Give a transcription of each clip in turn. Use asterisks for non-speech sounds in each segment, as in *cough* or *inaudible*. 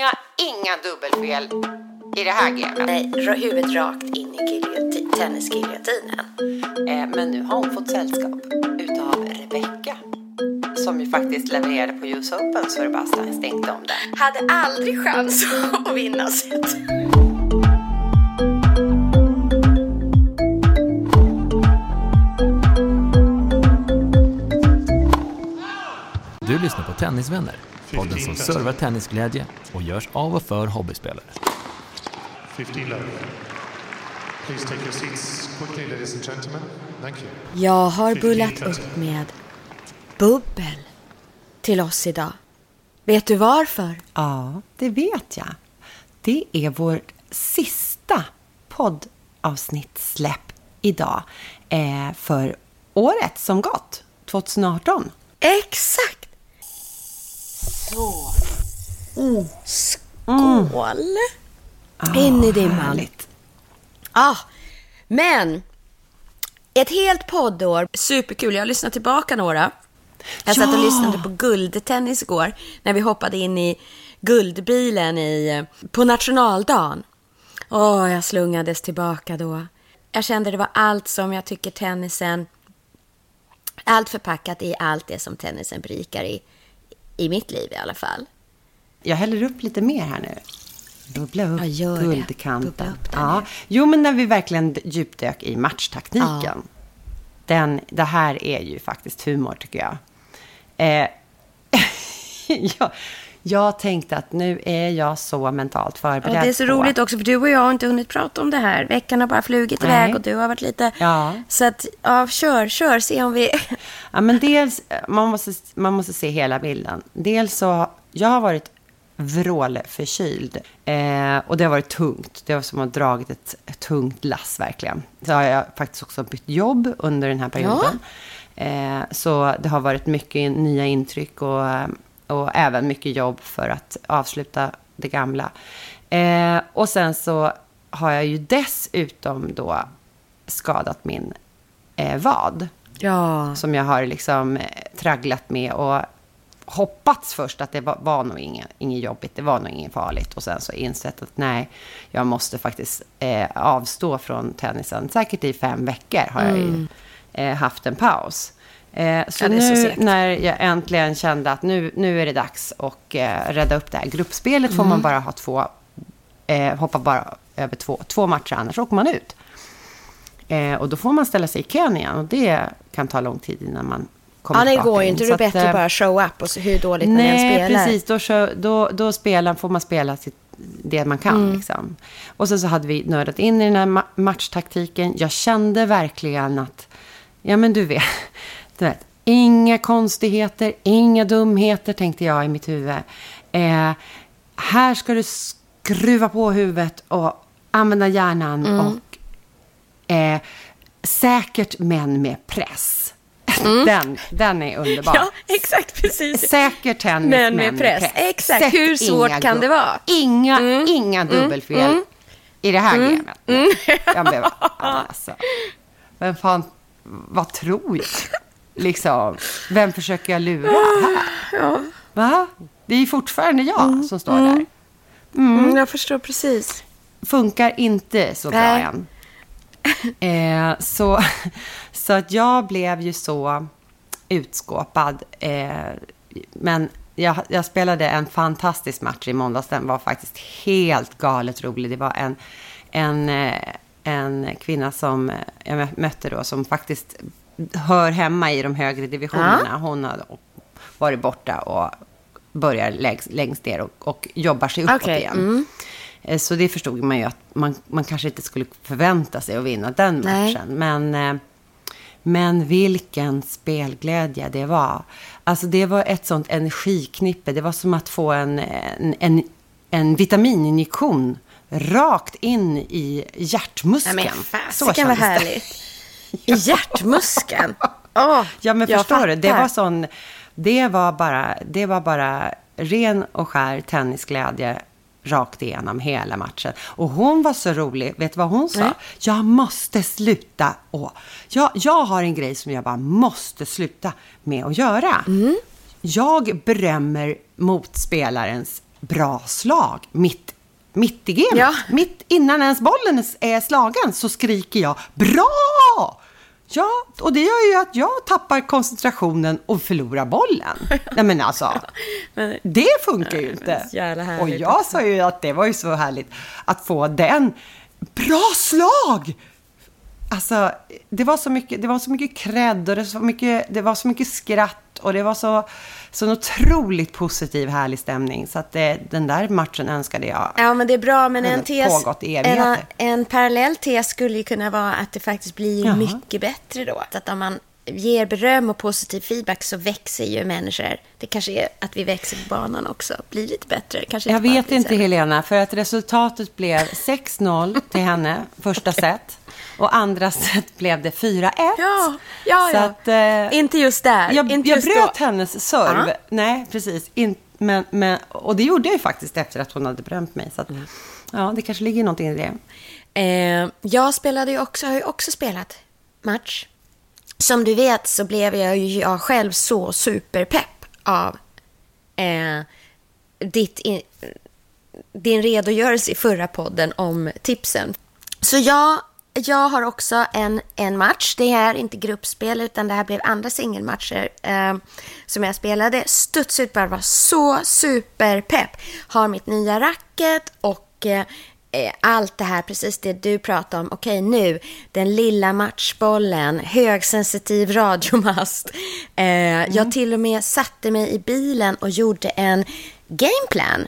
Inga, inga dubbelfel i det här gamet. Nej, huvudet rakt in i giljoti- tennisgiljotinen. Eh, men nu har hon fått sällskap utav Rebecca. Som ju faktiskt levererade på US Open så det bara stänkte om det. Hade aldrig chans *laughs* att vinna set. Du lyssnar på Tennisvänner, podden som servar tennisglädje och görs av och för hobbyspelare. 15 love. Please take your seats quickly, ladies and gentlemen. Thank you. Jag har 15 bullat upp med bubbel till oss idag. Vet du varför? Ja, det vet jag. Det är vår sista poddavsnittssläpp idag eh, för året som gått, 2018. Exakt! Så. Mm. Skål! In i dimman. Härligt. Ah, men ett helt poddår, superkul. Jag har lyssnat tillbaka några. Jag satt och Ja. lyssnade på guldtennis igår när vi hoppade in i guldbilen i, på nationaldagen. Åh, jag slungades tillbaka då. Jag kände det var allt som jag tycker tennisen, allt förpackat i allt det som tennisen berikar i, i mitt liv i alla fall. Jag häller upp lite mer här nu. Bubbla upp Ja, guldkanten. Bubbla upp ja. Jo, men när vi verkligen djupdök i matchtaktiken. Den, det här är ju faktiskt humor, tycker jag. Eh, *laughs* jag. Jag tänkte att nu är jag så mentalt förberedd Och det är så på... roligt också för du och jag har inte hunnit prata om det här. Veckan har bara flugit Nej. iväg och du har varit lite... Ja. Så att, ja, kör, kör, se om vi... *laughs* Ja, men dels, man måste, man måste se hela bilden. Dels så, jag har varit vrålförkyld. Eh, och det har varit tungt. Det var som att ha dragit ett, ett tungt lass verkligen. Så har jag faktiskt också bytt jobb under den här perioden. Eh, så det har varit mycket nya intryck och, och även mycket jobb för att avsluta det gamla. Eh, och sen så har jag ju dessutom då skadat min eh, vad Ja. som jag har liksom eh, tragglat med och hoppats först att det var, var nog inget, inget jobbigt, det var nog inget farligt. Och sen så insett att nej, jag måste faktiskt eh, avstå från tennisen. Säkert i fem veckor har jag ju eh, haft en paus. Eh, så Mm. Ja, så nu segt. när jag äntligen kände att nu, nu är det dags att eh, rädda upp det här gruppspelet får Mm. man bara ha två, eh, hoppa bara över två, två matcher, annars åker man ut. Eh, och då får man ställa sig i kön igen och det kan ta lång tid innan man kommer Ja, det tillbaka går ju in. inte. Så Det är bättre eh, att bara show up och hur dåligt man än Nej, spelar. precis. Då, då, då spelar, får man spela sitt, det man kan. Mm. Liksom. Och sen så hade vi nördat in i den här ma- matchtaktiken. Jag kände verkligen att, ja men du vet, du vet inga konstigheter, inga dumheter tänkte jag i mitt huvud. Eh, här ska du skruva på huvudet och använda hjärnan Mm. och eh, säkert men med press. *laughs* Den, den är underbar. Mm. Ja, exakt, precis. Säker tennis, Men med press. Exakt. Sätt Hur svårt inga kan det vara? Mm. Inga, inga dubbelfel i det här gamet. Jag blev, *laughs* alltså, vem fan, vad tror jag? Liksom, vem försöker jag lura här? Va? Det är fortfarande jag som står där. Mm, jag förstår precis. Funkar inte så bra Nej. än. *laughs* Eh, så, *laughs* så att jag blev ju så utskåpad. Eh, men jag, jag spelade en fantastisk match i måndags. Den var faktiskt helt galet rolig. Det var en, en, eh, en kvinna som jag mö- mötte då som faktiskt hör hemma i de högre divisionerna. Hon har varit borta och börjar längst, längst ner och, och jobbar sig uppåt Okej, igen. Eh, Så det förstod man ju att man, man kanske inte skulle förvänta sig att vinna den Nej. matchen. Men, eh, Men vilken spelglädje det var. Alltså det var ett sånt energiknippe. Det var som att få en, en, en, en vitamininjektion rakt in i hjärtmuskeln. Nej, men Så fasiken vad kändes det. härligt. I hjärtmuskeln. Åh, Ja, men förstår du? Det var sån... Det var bara, det var bara ren och skär tennisglädje rakt igenom hela matchen. Och hon var så rolig. Vet du vad hon sa? Nej. Jag måste sluta. Och jag, jag har en grej som jag bara måste sluta med att göra. Mm. Jag berömmer motspelarens bra slag mitt, mitt i gamet. Ja. Mitt innan ens bollen är slagen så skriker jag bra! Ja, och det gör ju att jag tappar koncentrationen och förlorar bollen. *laughs* Nej men alltså, *laughs* Men- det funkar ju men inte. Och jag också. sa ju att det var ju så härligt att få den. Bra slag! Alltså, det var så mycket, det var så mycket cred och det var så mycket, det var så mycket skratt och det var så, så en otroligt positiv, härlig stämning. Så att det, den där matchen önskade jag. Ja, men det är bra. Men en tes, en, en parallell tes skulle ju kunna vara att det faktiskt blir Jaha. mycket bättre då. Att om man ger beröm och positiv feedback så växer ju människor. Det kanske är att vi växer på banan också. Blir lite bättre. Kanske Jag vet inte. Helena, för att resultatet blev 6-0 till henne, första set. Och andra *laughs* set blev det 4-1. Ja, ja, Så ja. att, eh, inte just där. Jag, inte jag bröt då. hennes serv. Ja. Nej, precis. In, men, men, och det gjorde jag ju faktiskt efter att hon hade berömt mig. Så att, Mm. ja, det kanske ligger någonting i det. Eh, jag spelade ju också, har ju också spelat match. Som du vet så blev jag ju jag själv så superpepp av eh, ditt in, din redogörelse i förra podden om tipsen. Så jag, jag har också en, en match. Det här är inte gruppspel utan det här blev andra singelmatcher eh, som jag spelade. Studs ut bara var så superpepp. Har mitt nya racket och eh, eh, allt det här, precis det du pratade om. Okej, nu, den lilla matchbollen, högsensitiv radiomast. Eh, Jag till och med satte mig i bilen och gjorde en gameplan.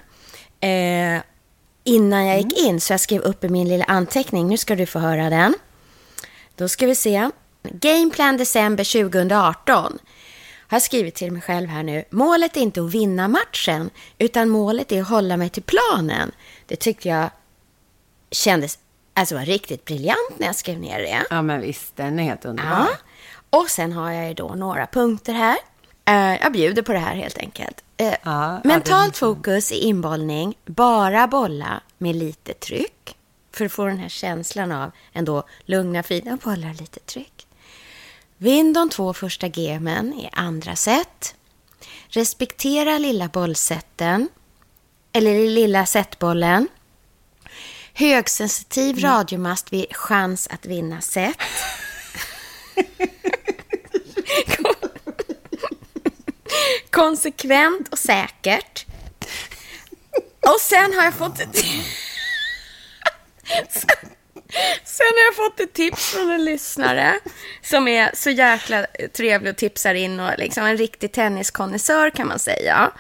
Eh, innan jag gick in, så jag skrev upp i min lilla anteckning. Nu ska du få höra den. Då ska vi se. Gameplan december 2018. Har jag skrivit till mig själv här nu. Målet är inte att vinna matchen, utan målet är att hålla mig till planen. Det tyckte jag kändes alltså var riktigt briljant när jag skrev ner det. Ja, men visst, den är helt underbar. Ja. Och sen har jag ju då några punkter här. Eh, jag bjuder på det här helt enkelt. Eh, ja, mentalt det- fokus i inbollning, bara bolla med lite tryck. För att få den här känslan av ändå lugna, fina bollar, lite tryck. Vinn de två första gemen i andra set. Respektera lilla bollsätten, eller lilla setbollen. Högsensitiv radiomast vid chans att vinna set. *laughs* Konsekvent och säkert. Och sen har jag fått ett... sen, *laughs* sen har jag fått ett tips från en lyssnare som är så jäkla trevlig och tipsar in och liksom en riktig tenniskonnässör kan man säga.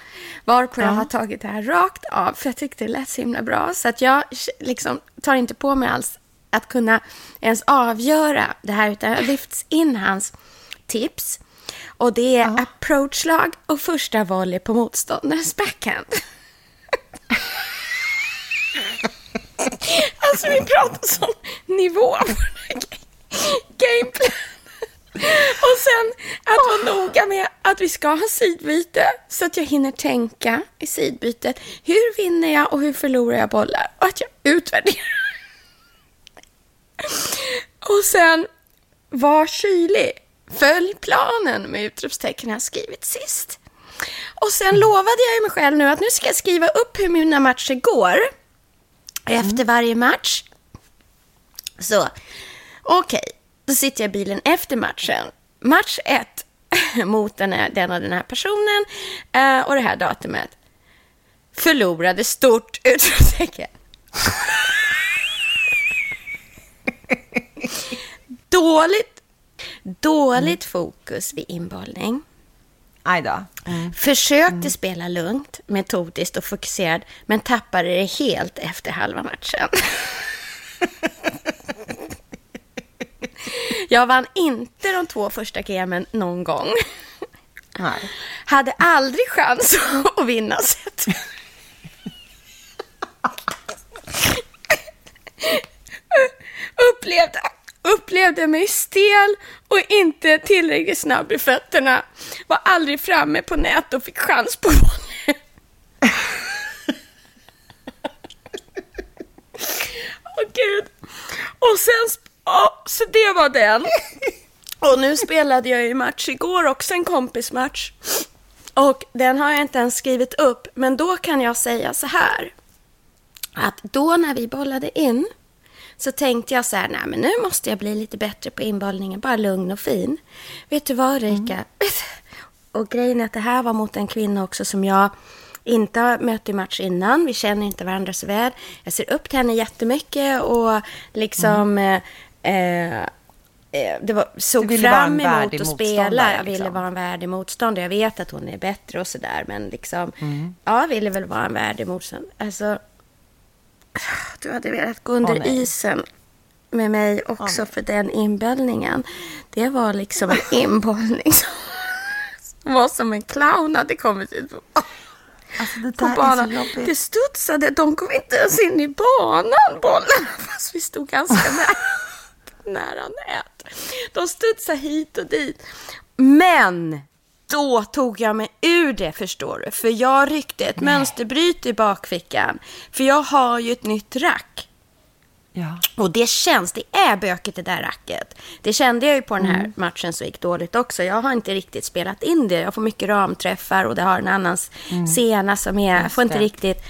Varpå jag har tagit det här rakt av för jag tyckte det lät så himla bra. Så att jag liksom tar inte på mig alls att kunna ens avgöra det här utan jag lyfts in hans tips. Och det är approachlag och första volley på motståndarens backhand. *laughs* alltså vi pratar sån nivå på den här ga- gameplanen. Och sen att vara noga med att vi ska ha sidbyte så att jag hinner tänka i sidbytet. Hur vinner jag och hur förlorar jag bollar? Och att jag utvärderar. Och sen, var kylig. Följ planen med utropstecken jag skrivit sist. Och sen lovade jag mig själv nu att nu ska jag skriva upp hur mina matcher går. Efter varje match. Så, okej. Då sitter jag i bilen efter matchen. Match ett *laughs* mot den, här, den och den här personen eh, och det här datumet. Förlorade stort *laughs* utropstecken. *laughs* Dåligt, dåligt fokus vid inbollning. Aj då. Försökte spela lugnt, metodiskt och fokuserad, men tappade det helt efter halva matchen. *laughs* Jag vann inte de två första gamen någon gång. Nej. Hade aldrig chans *laughs* att vinna set. *laughs* upplevde, upplevde mig stel och inte tillräckligt snabb i fötterna. Var aldrig framme på nät och fick chans på volley. Åh gud. Och sen, ja, så det var den. Och nu spelade jag ju match igår också, en kompismatch. Och den har jag inte ens skrivit upp, men då kan jag säga så här. Att då när vi bollade in så tänkte jag så här, nej men nu måste jag bli lite bättre på inbollningen, bara lugn och fin. Vet du vad Rika? Mm. Och grejen är att det här var mot en kvinna också som jag inte har mött i match innan. Vi känner inte varandra så väl. Jag ser upp till henne jättemycket och liksom mm. eh, eh, det var, såg fram emot att spela. Jag ville liksom. vara en värdig motståndare. Jag vet att hon är bättre och sådär. Men liksom, mm. jag ville väl vara en värdig motståndare. Alltså, du hade velat gå under oh, isen med mig också oh, för den inböllningen. Det var liksom en *laughs* inbollning som var som en clown hade kommit ut. Oh. Alltså det på banan. Det studsade. De kom inte ens in i banan, bollen. *laughs* Fast vi stod ganska nära, *laughs* nära nät. De studsade hit och dit. Men då tog jag mig ur det, förstår du. För jag ryckte ett Nej. mönsterbryt i bakfickan. För jag har ju ett nytt rack. Ja. Och det känns, det är bökigt det där racket. Det kände jag ju på den här mm. matchen som gick dåligt också. Jag har inte riktigt spelat in det. Jag får mycket ramträffar och det har en annan mm. sena som är, jag får inte riktigt...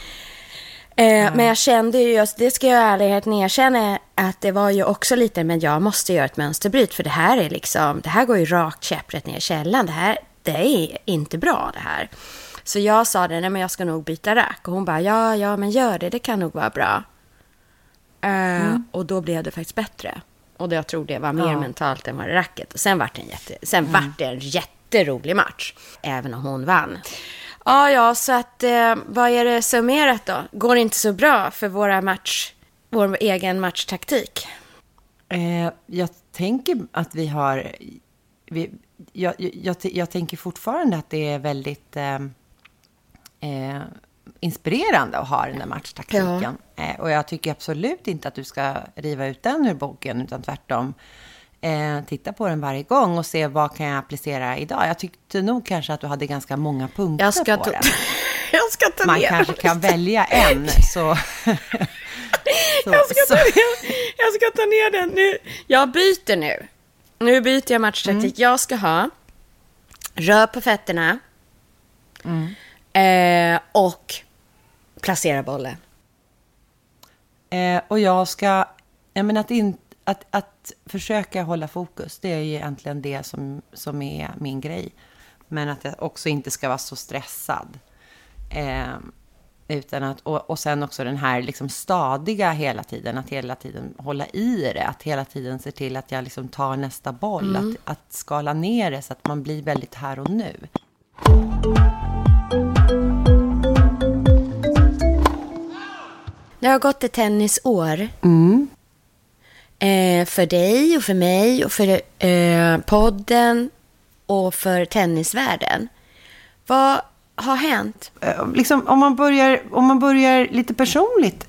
Eh, mm. Men jag kände ju, just, det ska jag ärligheten erkänna, att det var ju också lite, men jag måste göra ett mönsterbryt, för det här är liksom, det här går ju rakt käpprätt ner i källan. Det här, det är inte bra det här. Så jag sa det, nej men jag ska nog byta rack. Och hon bara, ja, ja, men gör det, det kan nog vara bra. Eh, mm. Och då blev det faktiskt bättre. Och jag tror det var mer ja. mentalt än vad det racket. Och sen vart det en, jätte, sen mm. vart det en jätterolig match. Även om hon vann. Ja, ja, så att eh, vad är det summerat då? Går det inte så bra för våra match, vår egen matchtaktik? Eh, jag tänker att vi har... Vi, jag, jag, jag, tänker fortfarande att det är väldigt... Eh, eh inspirerande att ha den där matchtaktiken. Ja. Eh, och jag tycker absolut inte att du ska riva ut den ur boken, utan tvärtom eh, titta på den varje gång och se vad kan jag applicera idag. Jag tyckte nog kanske att du hade ganska många punkter jag ska på den. *laughs* jag ska ta Man ner kanske kan välja en, så... *laughs* så, jag, ska ta ner, jag ska ta ner den nu. Jag byter nu. Nu byter jag matchtaktik. Mm. Jag ska ha rör på fötterna. Mm. Eh, och placera bollen. Eh, och jag ska... Jag menar att, in, att, att försöka hålla fokus, det är ju egentligen det som, som är min grej. Men att jag också inte ska vara så stressad. Eh, utan att, och, och sen också den här liksom stadiga hela tiden, att hela tiden hålla i det, att hela tiden se till att jag liksom tar nästa boll, mm. att, att skala ner det så att man blir väldigt här och nu. Det har gått ett tennisår. Mm. Eh, för dig och för mig och för eh, podden och för tennisvärlden. Vad har hänt? Eh, liksom, om, man börjar, om man börjar lite personligt.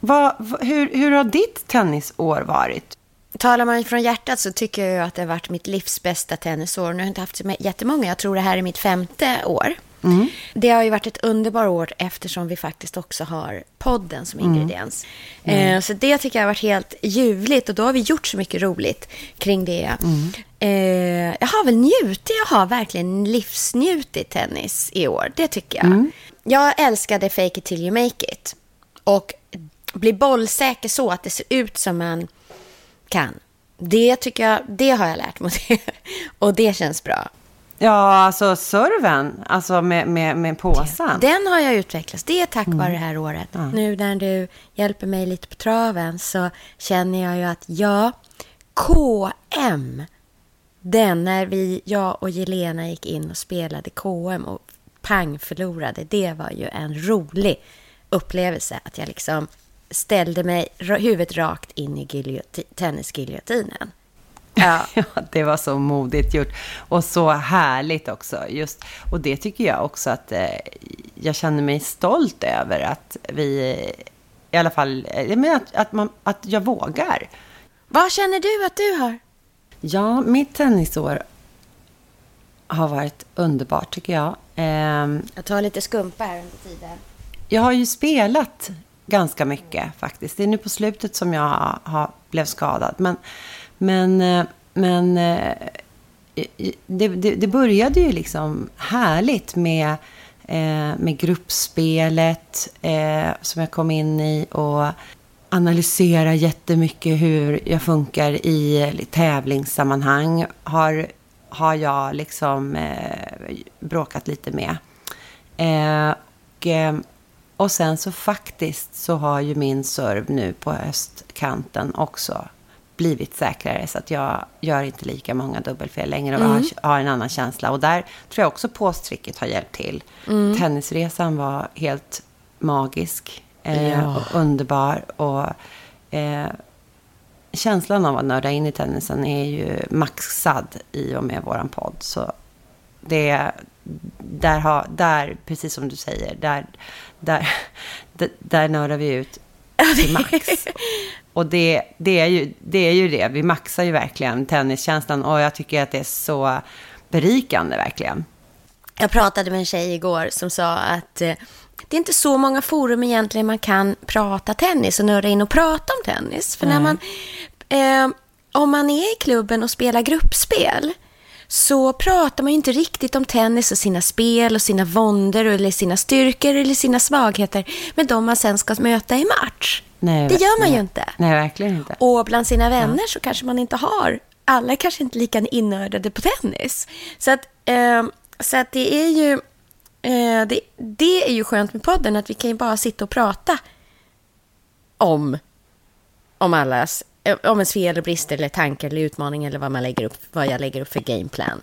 Vad, hur, hur har ditt tennisår varit? Talar man från hjärtat så tycker jag att det har varit mitt livs bästa tennisår. Nu har jag inte haft så jättemånga. Jag tror det här är mitt femte år. Mm. Det har ju varit ett underbart år eftersom vi faktiskt också har podden som mm. ingrediens. Mm. Eh, så det tycker jag har varit helt ljuvligt och då har vi gjort så mycket roligt kring det. Mm. Eh, jag har väl njutit, jag har verkligen livsnjutit tennis i år. Det tycker jag. Mm. Jag älskade Fake it till you make it. Och bli bollsäker så att det ser ut som man kan. Det tycker jag, det har jag lärt mig. *laughs* och det känns bra. Ja, alltså serven, alltså med, med, med påsen. Den har jag utvecklats. Det är tack mm. vare det här året. Mm. Nu när du hjälper mig lite på traven så känner jag ju att ja, KM, den när vi, jag och Jelena gick in och spelade KM och pang förlorade, det var ju en rolig upplevelse. Att jag liksom ställde mig huvudet rakt in i tennisgiljotinen. *laughs* Ja. det var så modigt gjort. Och så härligt också. Just, och det tycker jag också att eh, jag känner mig stolt över. Att vi, i alla fall, eh, men att, att, man, att jag vågar. Vad känner du att du har? Ja, mitt tennisår har varit underbart tycker jag. Eh, Jag tar lite skumpa här under tiden. jag har ju spelat ganska mycket faktiskt. Det är nu på slutet som jag har, har, blev skadad. Men, men, eh, men eh, det, det, det började ju liksom härligt med, eh, med gruppspelet som jag kom in i och analysera jättemycket hur jag funkar i tävlingssammanhang. Har, har jag liksom eh, bråkat lite med. Eh, och, eh, och sen så faktiskt så har ju min serv nu på höstkanten också blivit säkrare. Så att jag gör inte lika många dubbelfel längre och har, har en annan känsla. Och där tror jag också påstricket har hjälpt till. Tennisresan var helt magisk eh, Ja. och underbar. Och eh, känslan av att nörda in i tennisen är ju maxad i och med våran podd. Så det, där, har, där, precis som du säger, där, där, där, *laughs* där nördar vi ut till max. *laughs* Och det, det, är ju, det är ju det, vi maxar ju verkligen tenniskänslan och jag tycker att det är så berikande verkligen. Jag pratade med en tjej igår som sa att eh, det är inte så många forum egentligen man kan prata tennis och nörda in och prata om tennis. För när man, eh, om man är i klubben och spelar gruppspel så pratar man ju inte riktigt om tennis och sina spel och sina våndor eller sina styrkor eller sina svagheter med de man sen ska möta i match. Nej, det gör man nej, ju inte. Nej, verkligen inte. Och bland sina vänner så kanske man inte har, alla är kanske inte lika innördade på tennis. Så att, eh, så att det är ju, eh, det, det är ju skönt med podden, att vi kan ju bara sitta och prata om, om allas, eh, om ens fel eller brister eller tankar eller utmaning eller vad man lägger upp, vad jag lägger upp för gameplan.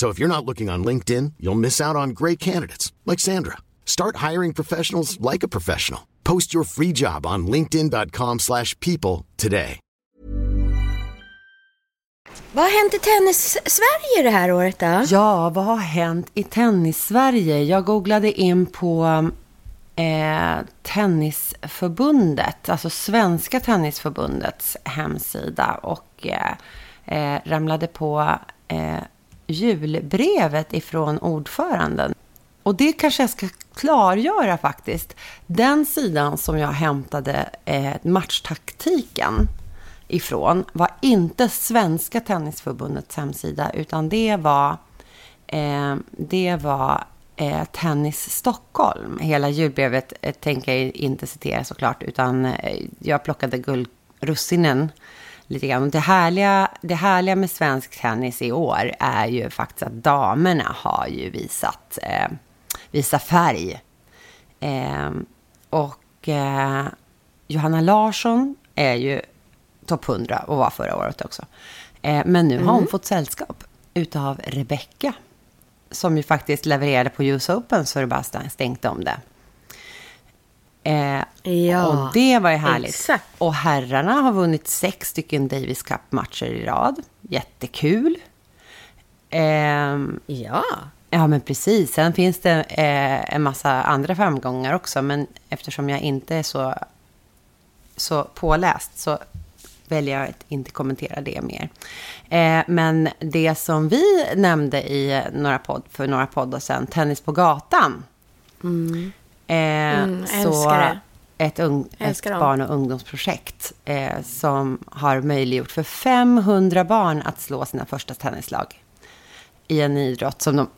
So if you're not looking on LinkedIn, you'll miss out on great candidates like Sandra. Start hiring professionals like a professional. Post your free job on linkedin.com/people slash people today. Vad har hänt i tennis-Sverige det här året då? Ja, vad har hänt i tennis-Sverige? Jag googlade in på eh, Tennisförbundet, alltså Svenska Tennisförbundets hemsida och eh, eh, ramlade på eh, julbrevet ifrån ordföranden. Och det kanske jag ska klargöra faktiskt. Den sidan som jag hämtade eh, matchtaktiken ifrån var inte Svenska Tennisförbundets hemsida, utan det var, eh, det var eh, Tennis Stockholm. Hela julbrevet eh, tänker jag inte citera såklart, utan eh, jag plockade guldrussinen lite grann. Det, härliga, det härliga med svensk tennis i år är ju faktiskt att damerna har ju visat, eh, visat färg. Eh, och eh, Johanna Larsson är ju topp 100 och var förra året också. Eh, men nu har hon fått sällskap utav Rebecca. Som ju faktiskt levererade på US Open så det bara stängt om det. Eh, Ja, och det var ju härligt. exakt. Och herrarna har vunnit sex stycken Davis Cup-matcher i rad. Jättekul. Ehm, Ja. Ja, men precis. Sen finns det eh, en massa andra framgångar också. Men eftersom jag inte är så, så påläst så väljer jag att inte kommentera det mer. Eh, men det som vi nämnde i några podd, för några poddar sedan, Tennis på gatan. Eh, Mm, så det. Ett, Jag ett barn och ungdomsprojekt eh, som har möjliggjort för 500 barn att slå sina första tennislag i en idrott som de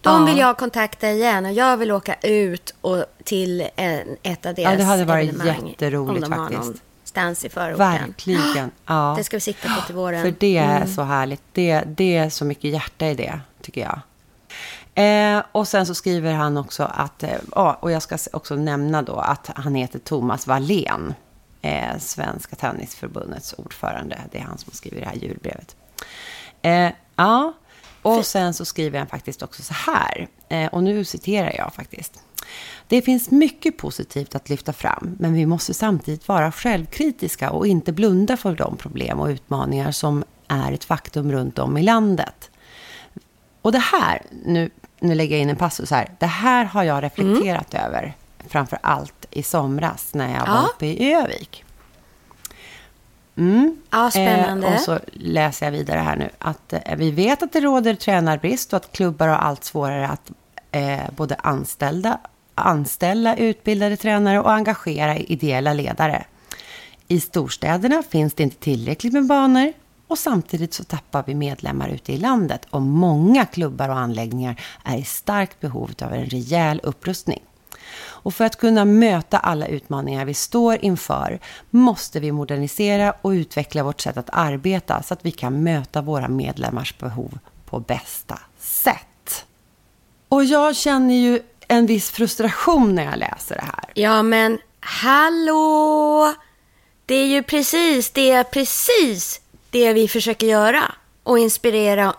De vill jag kontakta igen och jag vill åka ut och till en, ett av deras Ja, det hade varit jätteroligt faktiskt. någonstans i förorten. Verkligen. *gasps* Ja. Det ska vi sikta på till våren. För det är Mm. så härligt. Det, det är så mycket hjärta i det, tycker jag. Eh, och sen så skriver han också att, eh, och jag ska också nämna då att han heter Thomas Wallén, eh, Svenska Tennisförbundets ordförande. Det är han som skriver det här julbrevet. Eh, ja, och sen så skriver han faktiskt också så här, eh, och nu citerar jag faktiskt. Det finns mycket positivt att lyfta fram, men vi måste samtidigt vara självkritiska och inte blunda för de problem och utmaningar som är ett faktum runt om i landet. Och det här, nu, nu lägger jag in en passus här, det här har jag reflekterat över, framför allt i somras när jag var Ja. uppe i Övik. Mm. Ja, spännande. Eh, och så läser jag vidare här nu. Att eh, vi vet att det råder tränarbrist och att klubbar har allt svårare att eh, både anställda, anställa utbildade tränare och engagera ideella ledare. I storstäderna finns det inte tillräckligt med banor och samtidigt så tappar vi medlemmar ute i landet och många klubbar och anläggningar är i starkt behov av en rejäl upprustning. Och för att kunna möta alla utmaningar vi står inför måste vi modernisera och utveckla vårt sätt att arbeta så att vi kan möta våra medlemmars behov på bästa sätt. Och jag känner ju en viss frustration när jag läser det här. Ja, men hallå! Det är ju precis det, är precis det vi försöker göra. Och inspirera.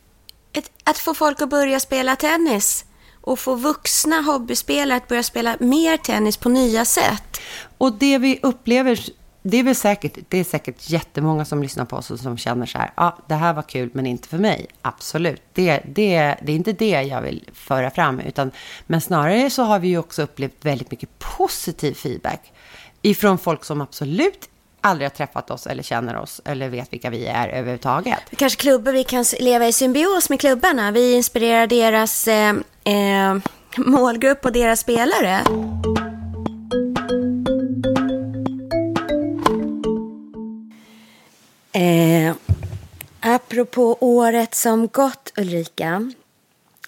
Ett, att få folk att börja spela tennis. Och få vuxna hobbyspelare att börja spela mer tennis på nya sätt. Och det vi upplever, det är väl säkert, det är säkert jättemånga som lyssnar på oss och som känner så här, ja, ah, det här var kul men inte för mig. Absolut, det, det, det är inte det jag vill föra fram, utan, men snarare så har vi ju också upplevt väldigt mycket positiv feedback ifrån folk som absolut aldrig har träffat oss eller känner oss eller vet vilka vi är överhuvudtaget. Kanske klubbar vi kan leva i symbios med klubbarna. Vi inspirerar deras eh, eh, målgrupp och deras spelare. Eh, apropå året som gått, Ulrika,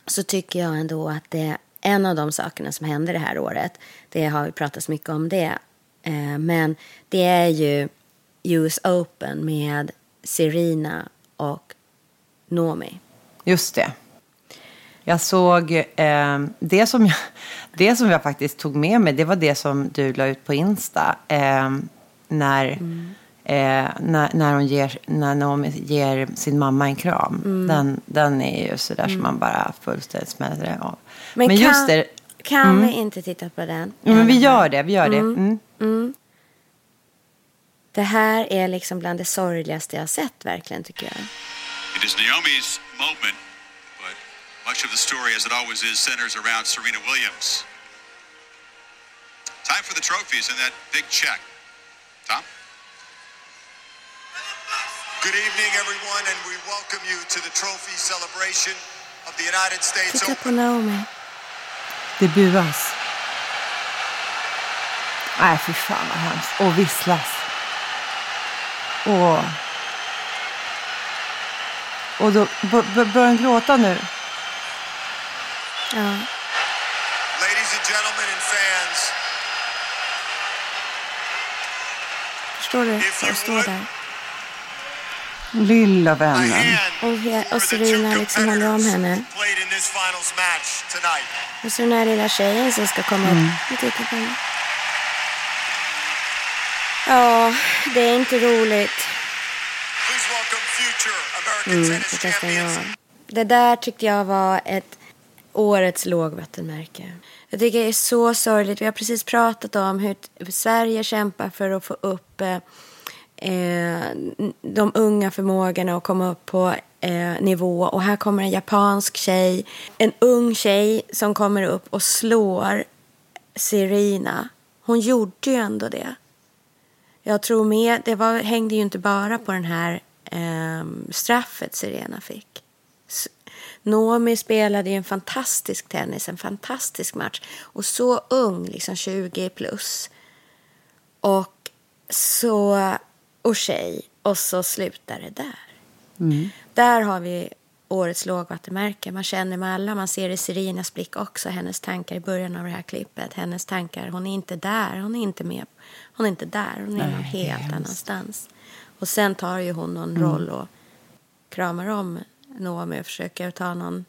så tycker jag ändå att det är en av de sakerna som hände det här året. Det har vi pratat så mycket om det. Eh, men det är ju US Open med Serena och Nomi. Just det. Jag såg eh, det, som jag, det som jag faktiskt tog med mig. Det var det som du la ut på Insta. Eh, när, eh, när, när, hon ger, när Naomi ger sin mamma en kram. Den, den är ju sådär som man bara fullständigt smäller av. Men, Men kan, just det. Kan vi inte titta på den? Ja, men vi gör det. Vi gör det. Mm. Det här är liksom bland det sorgligaste jag har sett verkligen tycker jag. It is Naomi's moment, but much of the story, as it always is, centers around Serena Williams. Time for the trophies and that big check. Tom? Good evening, everyone, and we welcome you to the trophy celebration of the United States Titta Open. på Naomi. Det buas. Nej, fy fan vad hemskt. Och visslas. Och, och då börjar han gråta nu. Ja. Ladies and gentlemen and fans, Förstår du? Jag står där. Lilla vännen. Och, och Serena liksom håller om henne. Och så den här lilla tjejen som ska komma Mm. upp. Ja, det är inte roligt. Mm. Det där tyckte jag var ett årets lågvattenmärke. Jag tycker det är så sorgligt. Vi har precis pratat om hur Sverige kämpar för att få upp eh, eh, de unga förmågorna och komma upp på eh, nivå. Och här kommer en japansk tjej, en ung tjej som kommer upp och slår Serena. Hon gjorde ju ändå det. Jag tror med, det var, hängde ju inte bara på den här eh, straffet Serena fick. Nomi spelade ju en fantastisk tennis, en fantastisk match. Och så ung, liksom 20 plus. Och så, och tjej. Och så slutar det där. Mm. Där har vi årets lågvattenmärke. Man känner med alla, man ser i Serinas blick också, hennes tankar i början av det här klippet. Hennes tankar, hon är inte där, hon är inte med. Hon är inte där, hon är Nej, någon helt hemskt. annanstans. Och sen tar ju hon någon Mm. roll och kramar om Naomi och försöker ta någon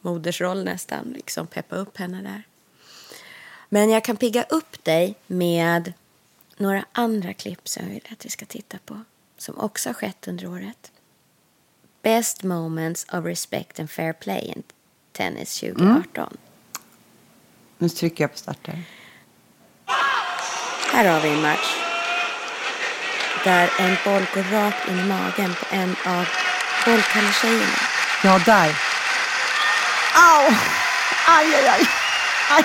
modersroll nästan, liksom peppa upp henne där. Men jag kan pigga upp dig med några andra klipp som jag vill att vi ska titta på. Som också har skett under året. Best moments of respect and fair play in tennis 2018. Nu trycker jag på starten. Här har vi en match. Där en boll går rakt in i magen på en av bollkalletjejerna. Ja, där. Au! Aj, aj, aj. aj.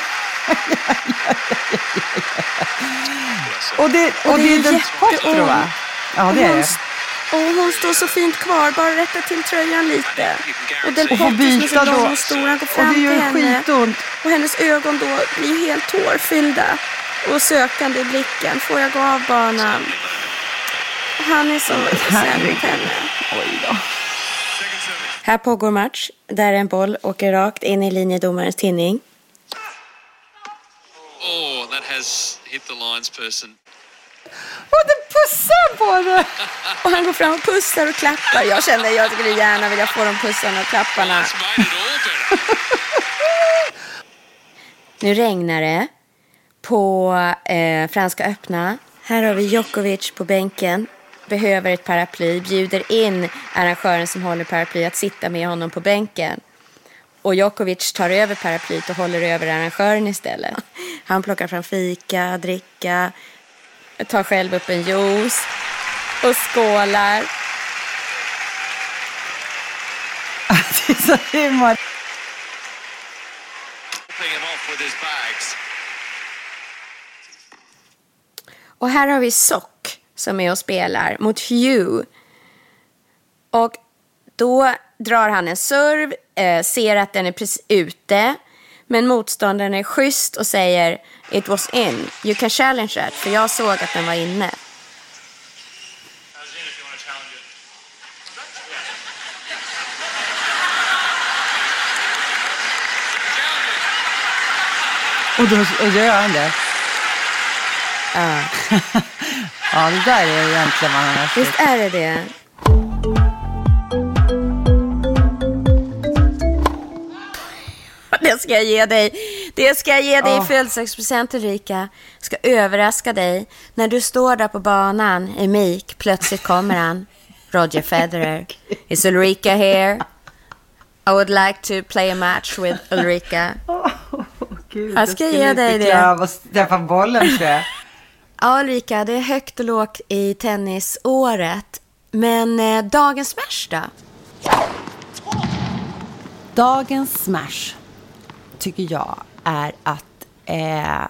Och det, och Och det det är jätteont. Ja, det är det. Och hon står så fint kvar, bara rätta till tröjan lite. Och den Och byta sin då. lång stor, han går Och fram det till gör henne. skitont. Och hennes ögon då blir helt tårfyllda. Och sökande i blicken. Får jag gå av banan? Och han är så snäll mot henne. Oj då. Här pågår match där en boll åker rakt in i linjedomarens tinning. Oh, that has hit the lines person. Och den pussar på det! Och han går fram och pussar och klappar. Jag kände jag skulle gärna vilja få de pussarna och klapparna. *laughs* Nu regnar det på eh, Franska öppna. Här har vi Djokovic på bänken. Behöver ett paraply. Bjuder in arrangören som håller paraply att sitta med honom på bänken. Och Djokovic tar över paraplyt och håller över arrangören istället. Han plockar fram fika, dricka, tar själv upp en juice och skålar. *laughs* Det är så humor. Helping him off with his bags. Och här har vi Sock som är och spelar mot Hugh. Och då drar han en serv, eh, ser att den är precis ute. Men motståndaren är schysst och säger It was in. You can challenge that. För jag såg att den var inne. Och då, och gör han det. Ja. *laughs* Ja, det där är egentligen vad han har Visst är det det? Det ska jag ge dig. Det ska jag ge dig i födelsedagspresent Ulrika. Ska överraska dig. När du står där på banan i mik, plötsligt kommer han. Roger Federer. Is Ulrika here? I would like to play a match with Ulrika. Gud, Jag ska skulle ge dig det. att träffa bollen tror jag. Ja, Ulrika, det är högt och lågt i tennisåret. Men eh, dagens smash då? Dagens smash tycker jag är att eh,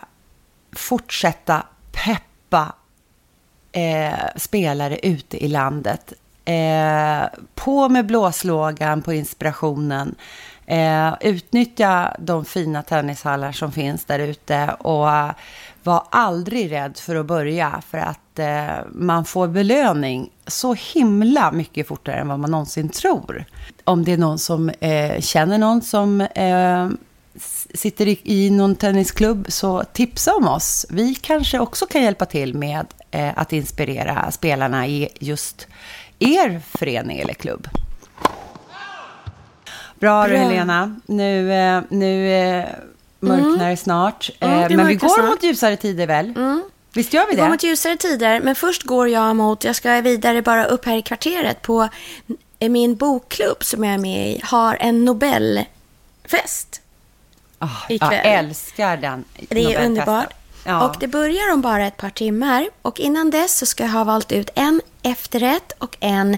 fortsätta peppa eh, spelare ute i landet. Eh, på med blåslågan på inspirationen. Eh, utnyttja de fina tennishallar som finns där ute och var aldrig rädd för att börja för att eh, man får belöning så himla mycket fortare än vad man någonsin tror. Om det är någon som eh, känner någon som eh, sitter i, i någon tennisklubb så tipsa om oss. Vi kanske också kan hjälpa till med eh, att inspirera spelarna i just er förening eller klubb. Bra, Bra. Helena. Nu, eh, nu eh, mörknar det snart. Mm, Eh, det men vi går snart. mot ljusare tider väl? Visst gör vi Vi går det? mot ljusare tider, men först går jag mot, jag ska vidare bara upp här i kvarteret på min bokklubb som jag är med i, har en Nobelfest. Oh, ikväll. jag älskar den Det är underbart. Ja. Och det börjar om bara ett par timmar. Och innan dess så ska jag ha valt ut en efterrätt och en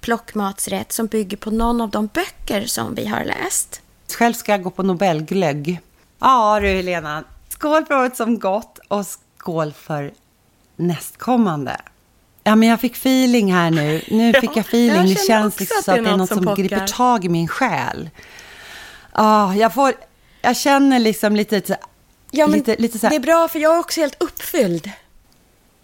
plockmatsrätt som bygger på någon av de böcker som vi har läst. Själv ska jag gå på Nobelglögg. Ja du Helena, skål för året som gått och skål för nästkommande. Ja, men jag fick feeling här nu. Nu fick jag feeling. jag det känns liksom att det är något som som, griper tag i min själ. Ja, jag får... Jag känner liksom lite... Ja, men lite, lite så här, det är bra för jag är också helt uppfylld.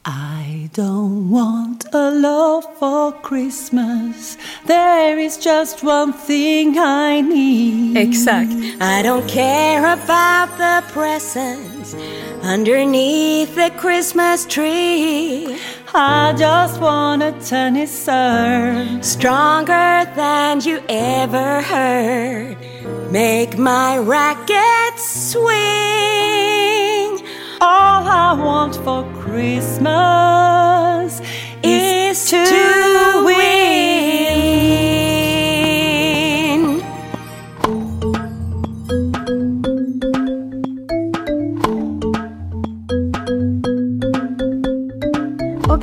I don't want a love for Christmas There is just one thing I need Exakt. I don't care about the presents underneath the Christmas tree. I just want a tennis serve Stronger than you ever heard. Make my racket swing. All I want for Christmas Is to win.